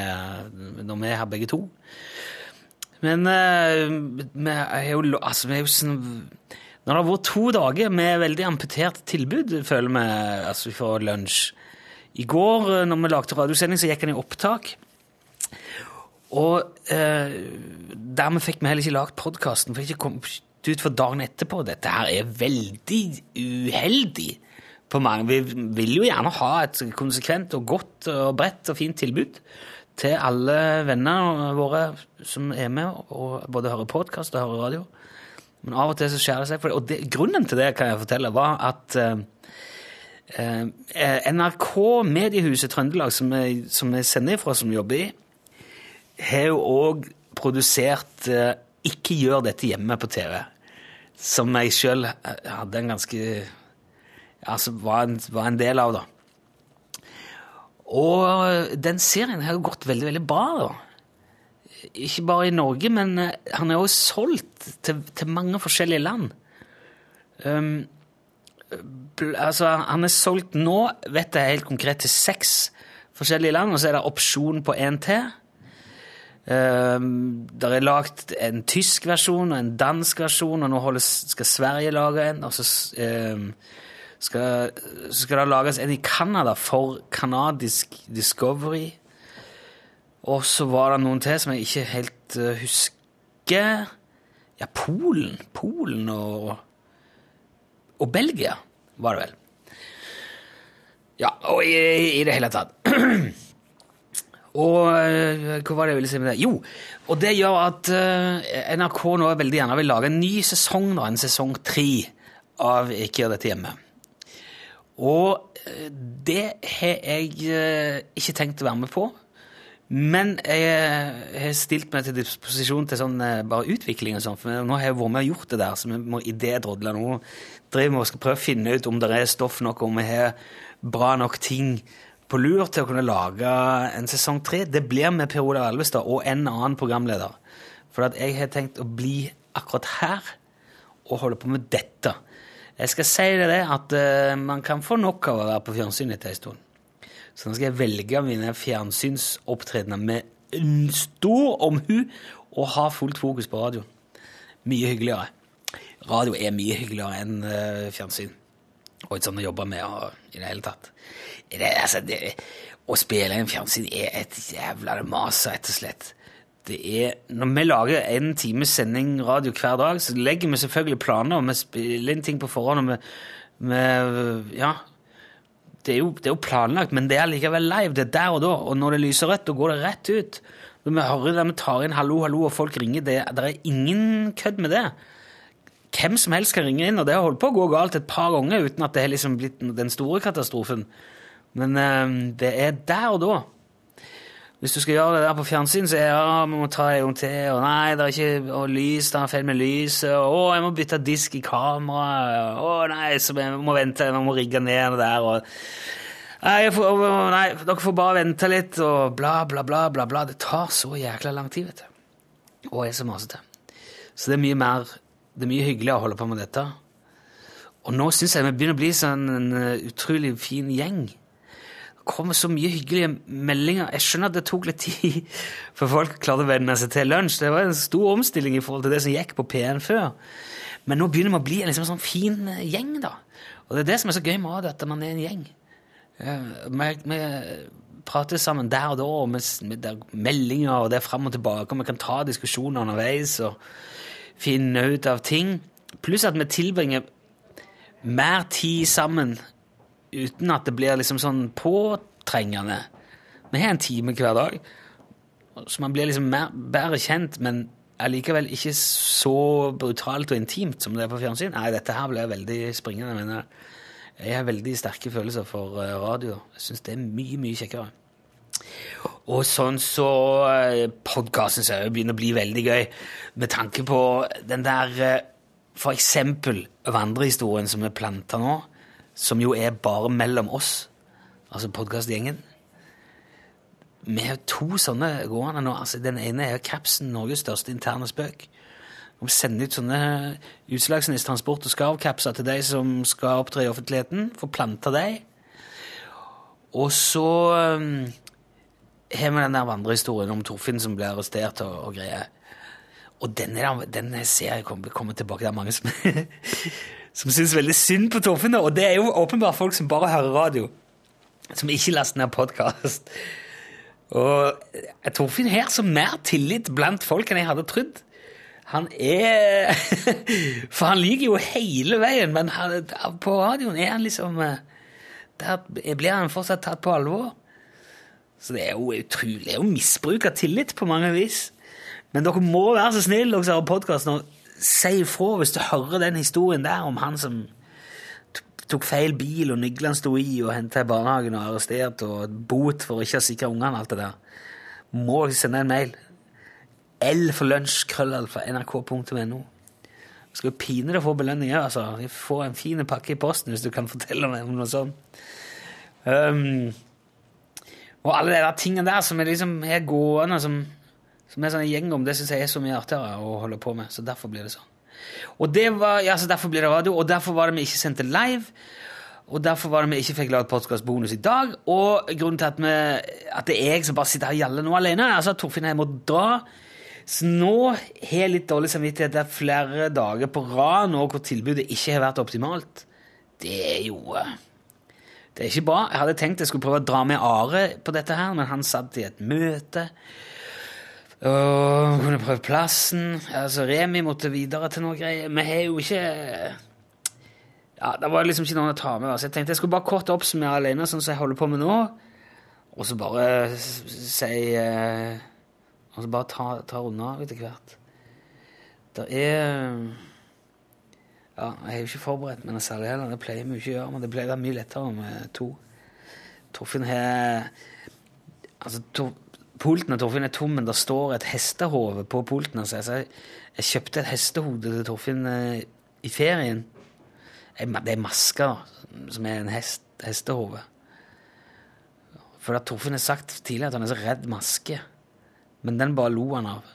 når vi er her begge to. Men eh, vi er jo, altså, vi er jo sånn Når det har vært to dager med veldig amputert tilbud, føler vi, altså fra lunsj I går, eh, når vi lagde radiosending, så gikk han i opptak. Og eh, dermed fikk vi heller ikke lagd podkasten, for ikke kom ut for dagen etterpå. Dette her er veldig uheldig på mange. Vi vil jo gjerne ha et konsekvent og godt og bredt og fint tilbud til alle venner våre som er med og både hører podkast og hører radio. Men av og til så skjærer det seg. For det. Og det, grunnen til det kan jeg fortelle, var at eh, eh, NRK Mediehuset Trøndelag, som jeg, som jeg sender ifra, som jobber i, har jo òg produsert eh, Ikke gjør dette hjemme på TV, som jeg sjøl hadde en ganske Altså var en, var en del av, da. Og den serien har jo gått veldig, veldig bra, da. Ikke bare i Norge, men eh, han er også solgt til, til mange forskjellige land. Um, altså, han er solgt nå, vet jeg helt konkret, til seks forskjellige land, og så er det opsjon på én til. Um, det er lagd en tysk versjon og en dansk versjon, og nå holdes, skal Sverige lage en. Og så um, skal, skal det lages en i Canada for canadisk Discovery. Og så var det noen til som jeg ikke helt uh, husker. Ja, Polen. Polen og Og Belgia, var det vel. Ja, og i, i det hele tatt. og øh, hva var det jeg ville si med det? Jo, og det gjør at øh, NRK nå veldig gjerne vil lage en ny sesong, da, en sesong tre av Ikke gjør dette hjemme. Og det har jeg ikke tenkt å være med på. Men jeg har stilt meg til disposisjon til sånn øh, bare utvikling og sånn, for nå har jeg vært med og gjort det der, så vi må idédrodle. Nå driver vi og prøve å finne ut om det er stoff nok, om vi har bra nok ting på lur til å kunne lage en sesong tre. Det blir med Per Olav Elvestad og en annen programleder. For at jeg har tenkt å bli akkurat her og holde på med dette. Jeg skal si det at eh, man kan få nok av å være på fjernsynet en stund. Så nå skal jeg velge mine fjernsynsopptredener med stor omhu og ha fullt fokus på radio. Mye hyggeligere. Radio er mye hyggeligere enn eh, fjernsyn. Og ikke sånn å jobbe med i det hele tatt. Det, altså, det, å spille inn fjernsyn er et jævla mas, rett og slett. Det er, når vi lager en times sending radio hver dag, så legger vi selvfølgelig planer, og vi spiller inn ting på forhånd, og vi, vi Ja. Det er, jo, det er jo planlagt, men det er likevel live. Det er der og da. Og når det lyser rødt, da går det rett ut. Når vi hører det, vi tar inn 'hallo, hallo', og folk ringer, det, det er ingen kødd med det. Hvem som helst kan ringe inn, og det har holdt på å gå galt et par ganger uten at det har liksom blitt den store katastrofen. Men eh, det er der og da. Hvis du skal gjøre det der på fjernsyn, så er det ja, vi må ta en gang til, og nei, det er ikke og lys, det er feil med lyset, og å, jeg må bytte disk i kameraet, å nei, så vi må vente, vi må rigge ned det der, og nei, får, nei, dere får bare vente litt, og bla, bla, bla, bla, bla. Det tar så jækla lang tid, vet du. Og jeg er så masete. Så det er mye mer, det er mye hyggeligere å holde på med dette. Og nå synes jeg vi begynner å bli sånn en uh, utrolig fin gjeng kommer så mye hyggelige meldinger. Jeg skjønner at det tok litt tid før folk klarte å venne seg til lunsj. Det var en stor omstilling i forhold til det som gikk på P1 før. Men nå begynner vi å bli en liksom sånn fin eh, gjeng, da. Og det er det som er så gøy med radio, at man er en gjeng. Vi, vi prater sammen der og da, og med, meldinger, og det er fram og tilbake, og vi kan ta diskusjoner underveis og finne ut av ting. Pluss at vi tilbringer mer tid sammen uten at det blir liksom sånn påtrengende. Vi har en time hver dag, så man blir liksom mer, bedre kjent, men allikevel ikke så brutalt og intimt som det er på fjernsyn. Nei, dette her blir veldig springende. Men jeg har veldig sterke følelser for eh, radio. Jeg syns det er mye, mye kjekkere. Og sånn så Podkasten ser jo begynner å bli veldig gøy, med tanke på den der eh, for eksempel vandrehistorien som er planta nå som jo er bare mellom oss, altså podkastgjengen. Vi har to sånne gående nå. altså Den ene er Capsen, Norges største interne spøk. Vi sender ut sånne Utslagsnes transport- og skarvkapser til de som skal opptre i offentligheten. for å plante dem. Og så um, har vi den der vandrehistorien om Torfinn som ble arrestert og, og greier. Og denne, denne ser jeg kommer, kommer tilbake. Det er mange som som syns veldig synd på Torfinn. Og det er jo åpenbart folk som bare hører radio, som ikke laster ned podkast. Og Torfinn har så mer tillit blant folk enn jeg hadde trodd. Han er For han liker jo hele veien, men på radioen er han liksom eh, Der blir han fortsatt tatt på alvor. Så det er jo utrolig Det er jo misbruk av tillit på mange vis. Men dere må være så snille, dere som har podkast nå si ifra hvis du hører den historien der om han som tok feil bil, og nyglene sto i, og henta i barnehagen og arrestert, og bot for ikke å sikre ungene alt det der. Må sende en mail. L for lunsj, krøllalfa, nrk.no. Skal jo deg få belønning altså. De får en fin pakke i posten hvis du kan fortelle meg om noe sånt. Um, og alle de der tingene der som er liksom er gående, som som er sånn gjeng om, det syns jeg er så mye artigere å holde på med. Så derfor blir det sånn. Og det var, ja, så derfor blir det radio, og derfor var det vi ikke sendte live. Og derfor var det vi ikke fikk lagd podkastbonus i dag. Og grunnen til at, vi, at, det er jeg som bare sitter her og gjaller nå alene, er altså at Torfinn har må dra. Så nå har jeg litt dårlig samvittighet. Det er flere dager på rad nå hvor tilbudet ikke har vært optimalt. Det er jo eh, Det er ikke bra. Jeg hadde tenkt jeg skulle prøve å dra med Are på dette her, men han satt i et møte. Og kunne prøve plassen. Altså, Remi måtte videre til noe greier. Vi har jo ikke Ja, Det var liksom ikke noen å ta med. Så jeg tenkte jeg skulle bare kort oppsummere alene, sånn som jeg holder på med nå. Og så bare si eh, Og så bare ta, ta unna etter hvert. Det er Ja, jeg er jo ikke forberedt med noe særlig heller. Det pleier vi ikke å gjøre, men det pleier å være mye lettere med to. Torfinn har Altså, Tor, Pulten av Torfinn er tom, men det står et hestehode på pulten. Altså. Jeg, jeg kjøpte et hestehode til Torfinn eh, i ferien. Det er maska som er en hest, hestehode. For at Torfinn har sagt tidligere at han er så redd maske. Men den bare lo han av.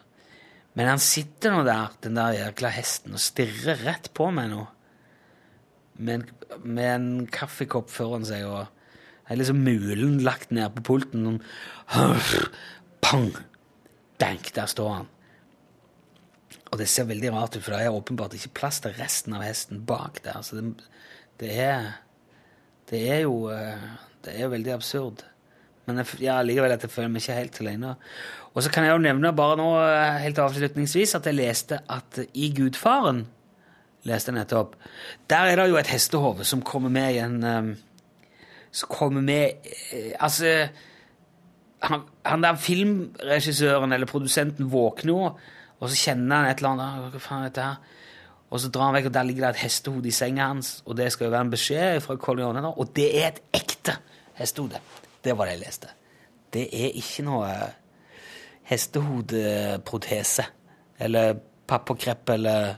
Men han sitter nå der, den der jækla hesten, og stirrer rett på meg nå. Med en, med en kaffekopp foran seg, og er liksom mulen lagt ned på pulten. Sånn, Pang! Dank! Der står han. Og det ser veldig rart ut, for det er åpenbart ikke plass til resten av hesten bak der. Så det, det er Det er jo eh, Det er jo veldig absurd. Men jeg, ja, likevel at jeg føler meg ikke helt alene. Og så kan jeg jo nevne bare nå eh, helt avslutningsvis at jeg leste at i Gudfaren leste jeg nettopp. Der er det jo et hestehove som kommer med i en Som kommer med eh, Altså han, han der filmregissøren eller produsenten våkner jo, og så kjenner han et eller annet «Ah, Hva faen er dette her? Og så drar han vekk, og der ligger det et hestehode i senga hans, og det skal jo være en beskjed fra da, og det er et ekte hestehode. Det var det jeg leste. Det er ikke noe hestehodeprotese eller pappokrepp eller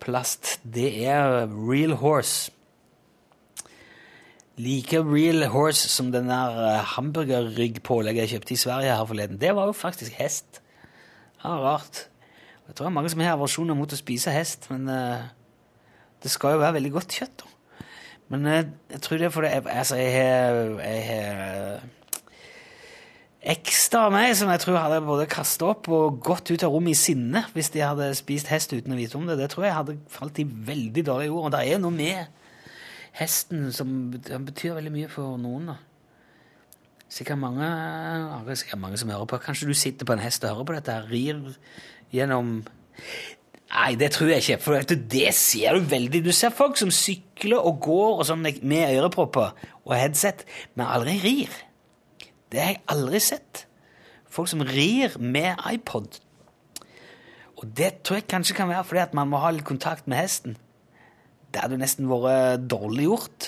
plast. Det er real horse. Like real horse som den der eh, hamburgerryggpålegget jeg kjøpte i Sverige her forleden. Det var jo faktisk hest. Ja, rart. Jeg tror det er mange som har aversjoner mot å spise hest, men uh, det skal jo være veldig godt kjøtt. da. Men uh, jeg tror det er fordi altså, jeg har ekstra av meg som jeg tror hadde både kasta opp og gått ut av rommet i sinne hvis de hadde spist hest uten å vite om det. Det tror jeg hadde falt i veldig dårlig jord. Og det er noe med hesten som betyr veldig mye for noen. da. Sikkert mange, er sikkert mange som hører på. Kanskje du sitter på en hest og hører på dette, her, rir gjennom Nei, det tror jeg ikke. For det ser du veldig. Du ser folk som sykler og går og sånn med ørepropper og headset, men aldri rir. Det har jeg aldri sett. Folk som rir med iPod. Og det tror jeg kanskje kan være fordi at man må ha litt kontakt med hesten. Det hadde jo nesten vært dårlig gjort.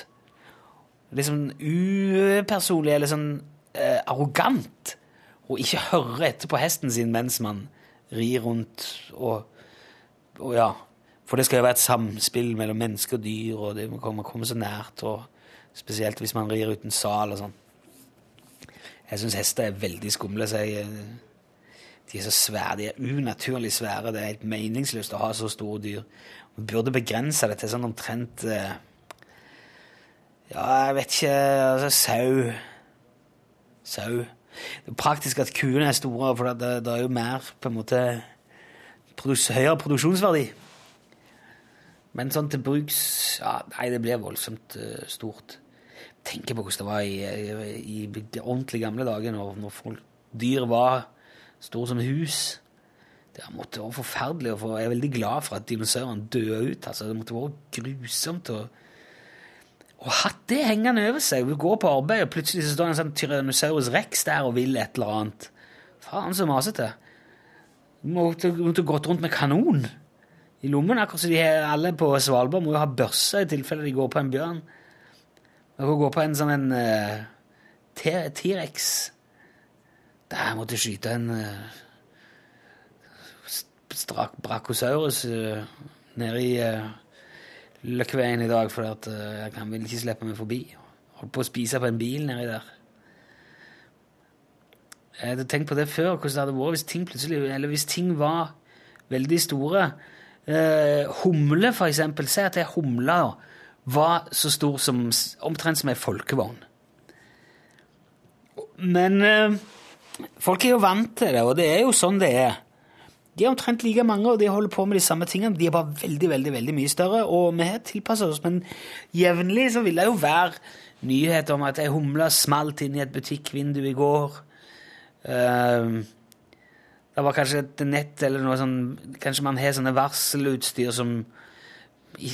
sånn upersonlig eller sånn eh, arrogant å ikke høre etter på hesten sin mens man rir rundt og, og ja. For det skal jo være et samspill mellom menneske og dyr, og det må komme, så nært. og Spesielt hvis man rir uten sal og sånn. Jeg syns hester er veldig skumle. Så jeg, de er så svære, de er unaturlig svære. Det er helt meningsløst å ha så store dyr. Vi burde begrense det til sånn omtrent eh, Ja, jeg vet ikke altså, Sau. Sau. Det er praktisk at kuene er store, for det, er jo mer på en måte produks, høyere produksjonsverdi. Men sånn til bruks ja, Nei, det blir voldsomt uh, stort. Tenker på hvordan det var i, i, i de ordentlig gamle dager, når, når folk, dyr var store som hus. Det måtte være forferdelig. For jeg er veldig glad for at dinosaurene døde ut. altså Det måtte være grusomt. å og hatt det hengende over seg. Du går på arbeid, og plutselig så står en sånn Tyrannosaurus rex der og vil et eller annet. Faen, så masete. Du måtte, måtte gått rundt med kanon i lommen. Akkurat som de her, alle på Svalbard må jo ha børse i tilfelle de går på en bjørn. De kan gå på en sånn en uh, T-rex. Der måtte skyte en uh, strak brachosaurus uh, nede i uh, Løkkeveien i dag, for jeg kan vel ikke slippe meg forbi. Holdt på å spise på en bil nedi der. Jeg hadde tenkt på det før, hvordan det hadde vært hvis ting plutselig, eller hvis ting var veldig store. Uh, humle, for eksempel. Si at ei humle var så stor som omtrent som ei folkevogn. Men uh, folk er jo vant til det, og det er jo sånn det er. De er omtrent like mange, og de holder på med de samme tingene. De er bare veldig veldig, veldig mye større, og vi har tilpassa oss. Men jevnlig så vil det jo være nyheter om at ei humle smalt inn i et butikkvindu i går. Uh, det var kanskje et nett eller noe sånn Kanskje man har sånne varselutstyr som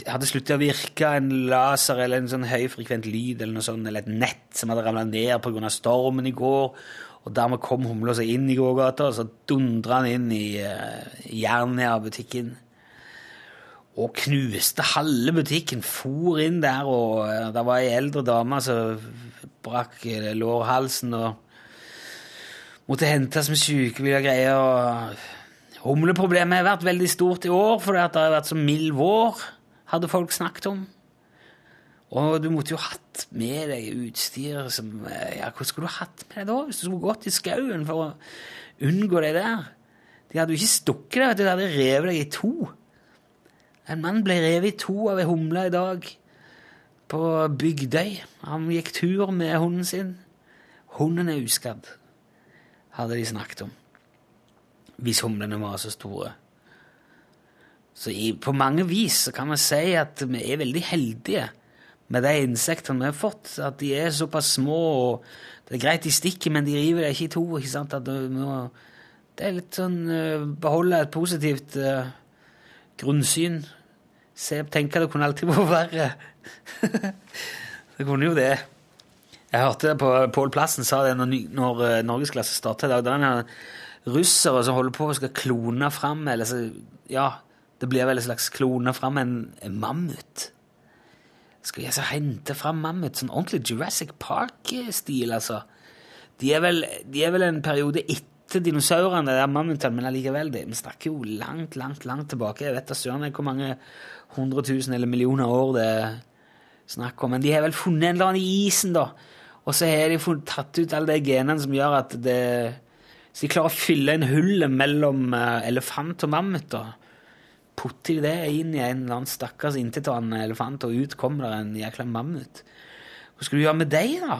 hadde sluttet å virke, en laser eller en sånn høyfrekvent lyd eller noe sånt, eller et nett som hadde ramla ned pga. stormen i går. Og dermed kom humla seg inn i gågata, og så dundra han inn i uh, jernet av butikken. Og knuste halve butikken. For inn der, og uh, det var ei eldre dame som brakk uh, lårhalsen og måtte hentes med sykebil og greier. og Humleproblemet har vært veldig stort i år fordi det har vært så mild vår, hadde folk snakket om. Og du måtte jo hatt med deg utstyr som Ja, hva skulle du hatt med deg da, hvis du skulle gått i skauen for å unngå det der? De hadde jo ikke stukket deg, de hadde revet deg i to. En mann ble revet i to av ei humle i dag på Bygdøy. Han gikk tur med hunden sin. Hunden er uskadd, hadde de snakket om. Hvis humlene var så store. Så i, på mange vis kan man si at vi er veldig heldige med de insektene vi har fått. At de er såpass små, og det er greit de stikker, men de river deg ikke i to. ikke sant? At du må, det er litt sånn uh, Beholde et positivt uh, grunnsyn. Se, tenke det kunne alltid vært verre. det kunne jo det. Jeg hørte på Pål Plassen sa det når, når eh, Norgesklasse starta i dag. Det er en russere som holder på og skal klone fram Ja, det blir vel en slags klone fram en, en mammut. Skal de altså hente fram mammut? Sånn ordentlig Jurassic Park-stil, altså. De er, vel, de er vel en periode etter dinosaurene, de der mammutene, men allikevel, det- vi snakker jo langt, langt, langt tilbake. Jeg vet da søren hvor mange hundre tusen eller millioner år det er snakk om. Men de har vel funnet en eller annen i isen, da. Og så har de funnet, tatt ut alle de genene som gjør at det Så de klarer å fylle inn hullet mellom eh, elefant og mammut, da. Putter de det inn i en eller annen stakkars intetanende elefant, og ut kommer det en jækla mammut. Hva skal du gjøre med dem, da?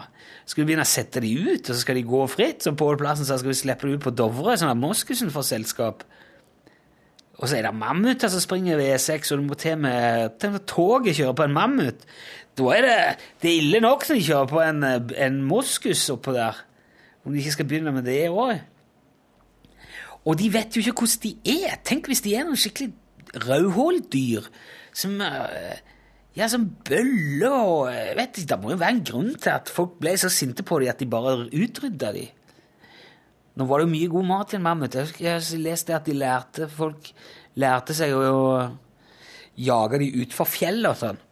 Skal du begynne å sette dem ut, og så skal de gå fritt? Så Pål Plassen sa skal vi slippe dem ut på Dovre, sånn at moskusen får selskap. Og så er det mammuter som springer ved E6, og du må til med, toget kjøre på en mammut. Da er det, det er ille nok når de kjører på en, en moskus oppå der. Om de ikke skal begynne med det òg. Og de vet jo ikke hvordan de er. Tenk hvis de er noen skikkelig rødhåldyr som eh, ja, som bøller og jeg vet ikke, Det må jo være en grunn til at folk ble så sinte på dem at de bare utrydda dem. Nå var det jo mye god mat i en mammut. Jeg leste at de lærte folk lærte seg å jage dem utfor fjellet og sånn.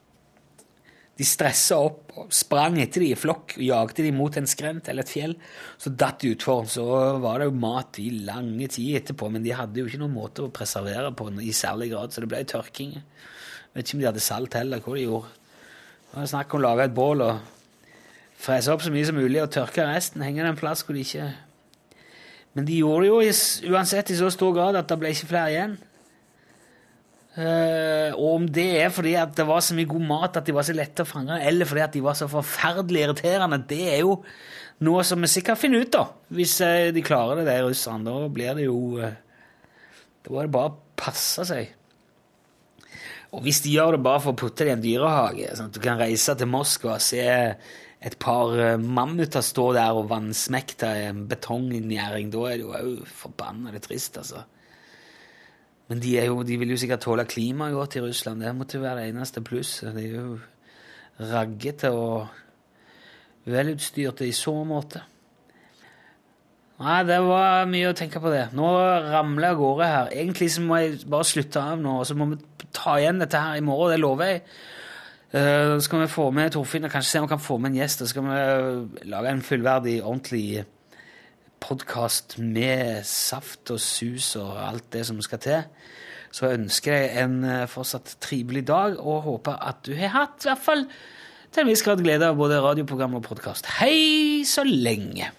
De stressa opp og sprang etter de i flokk og jagde dem mot en skrent eller et fjell. Så datt de utfor, så var det jo mat i lange tid etterpå, men de hadde jo ikke noen måte å preservere på i særlig grad, så det ble tørking. Jeg vet ikke om de hadde salt heller, hva de gjorde. Det var snakk om å lage et bål og frese opp så mye som mulig og tørke resten, henge det en plass hvor de ikke Men de gjorde det jo uansett i så stor grad at det ble ikke flere igjen. Eh, og om det er fordi at det var så mye god mat at de var så lette å fange, eller fordi at de var så forferdelig irriterende, det er jo noe som vi sikkert finner ut, da. Hvis eh, de klarer det, de russerne. Da blir det jo uh, Da var det bare passe seg. Og hvis de gjør det bare for å putte det i en dyrehage, sånn at du kan reise til Moskva og se et par mammuter stå der og vannsmekte en betongjerding, da er det jo òg forbanna trist, altså. Men de, jo, de vil jo sikkert tåle klimaet godt i Russland. Det måtte være det eneste plusset. De er jo raggete og velutstyrte i så måte. Nei, det var mye å tenke på det. Nå ramler jeg av gårde her. Egentlig så må jeg bare slutte av nå, og så må vi ta igjen dette her i morgen. Det lover jeg. Eh, Så skal vi få med Torfinn og kanskje se om vi kan få med en gjest. Og så skal vi lage en fullverdig, ordentlig podkast med saft og sus og alt det som skal til. Så ønsker jeg en eh, fortsatt trivelig dag, og håper at du har hatt i hvert fall til en viss grad glede av både radioprogram og podkast. Hei så lenge!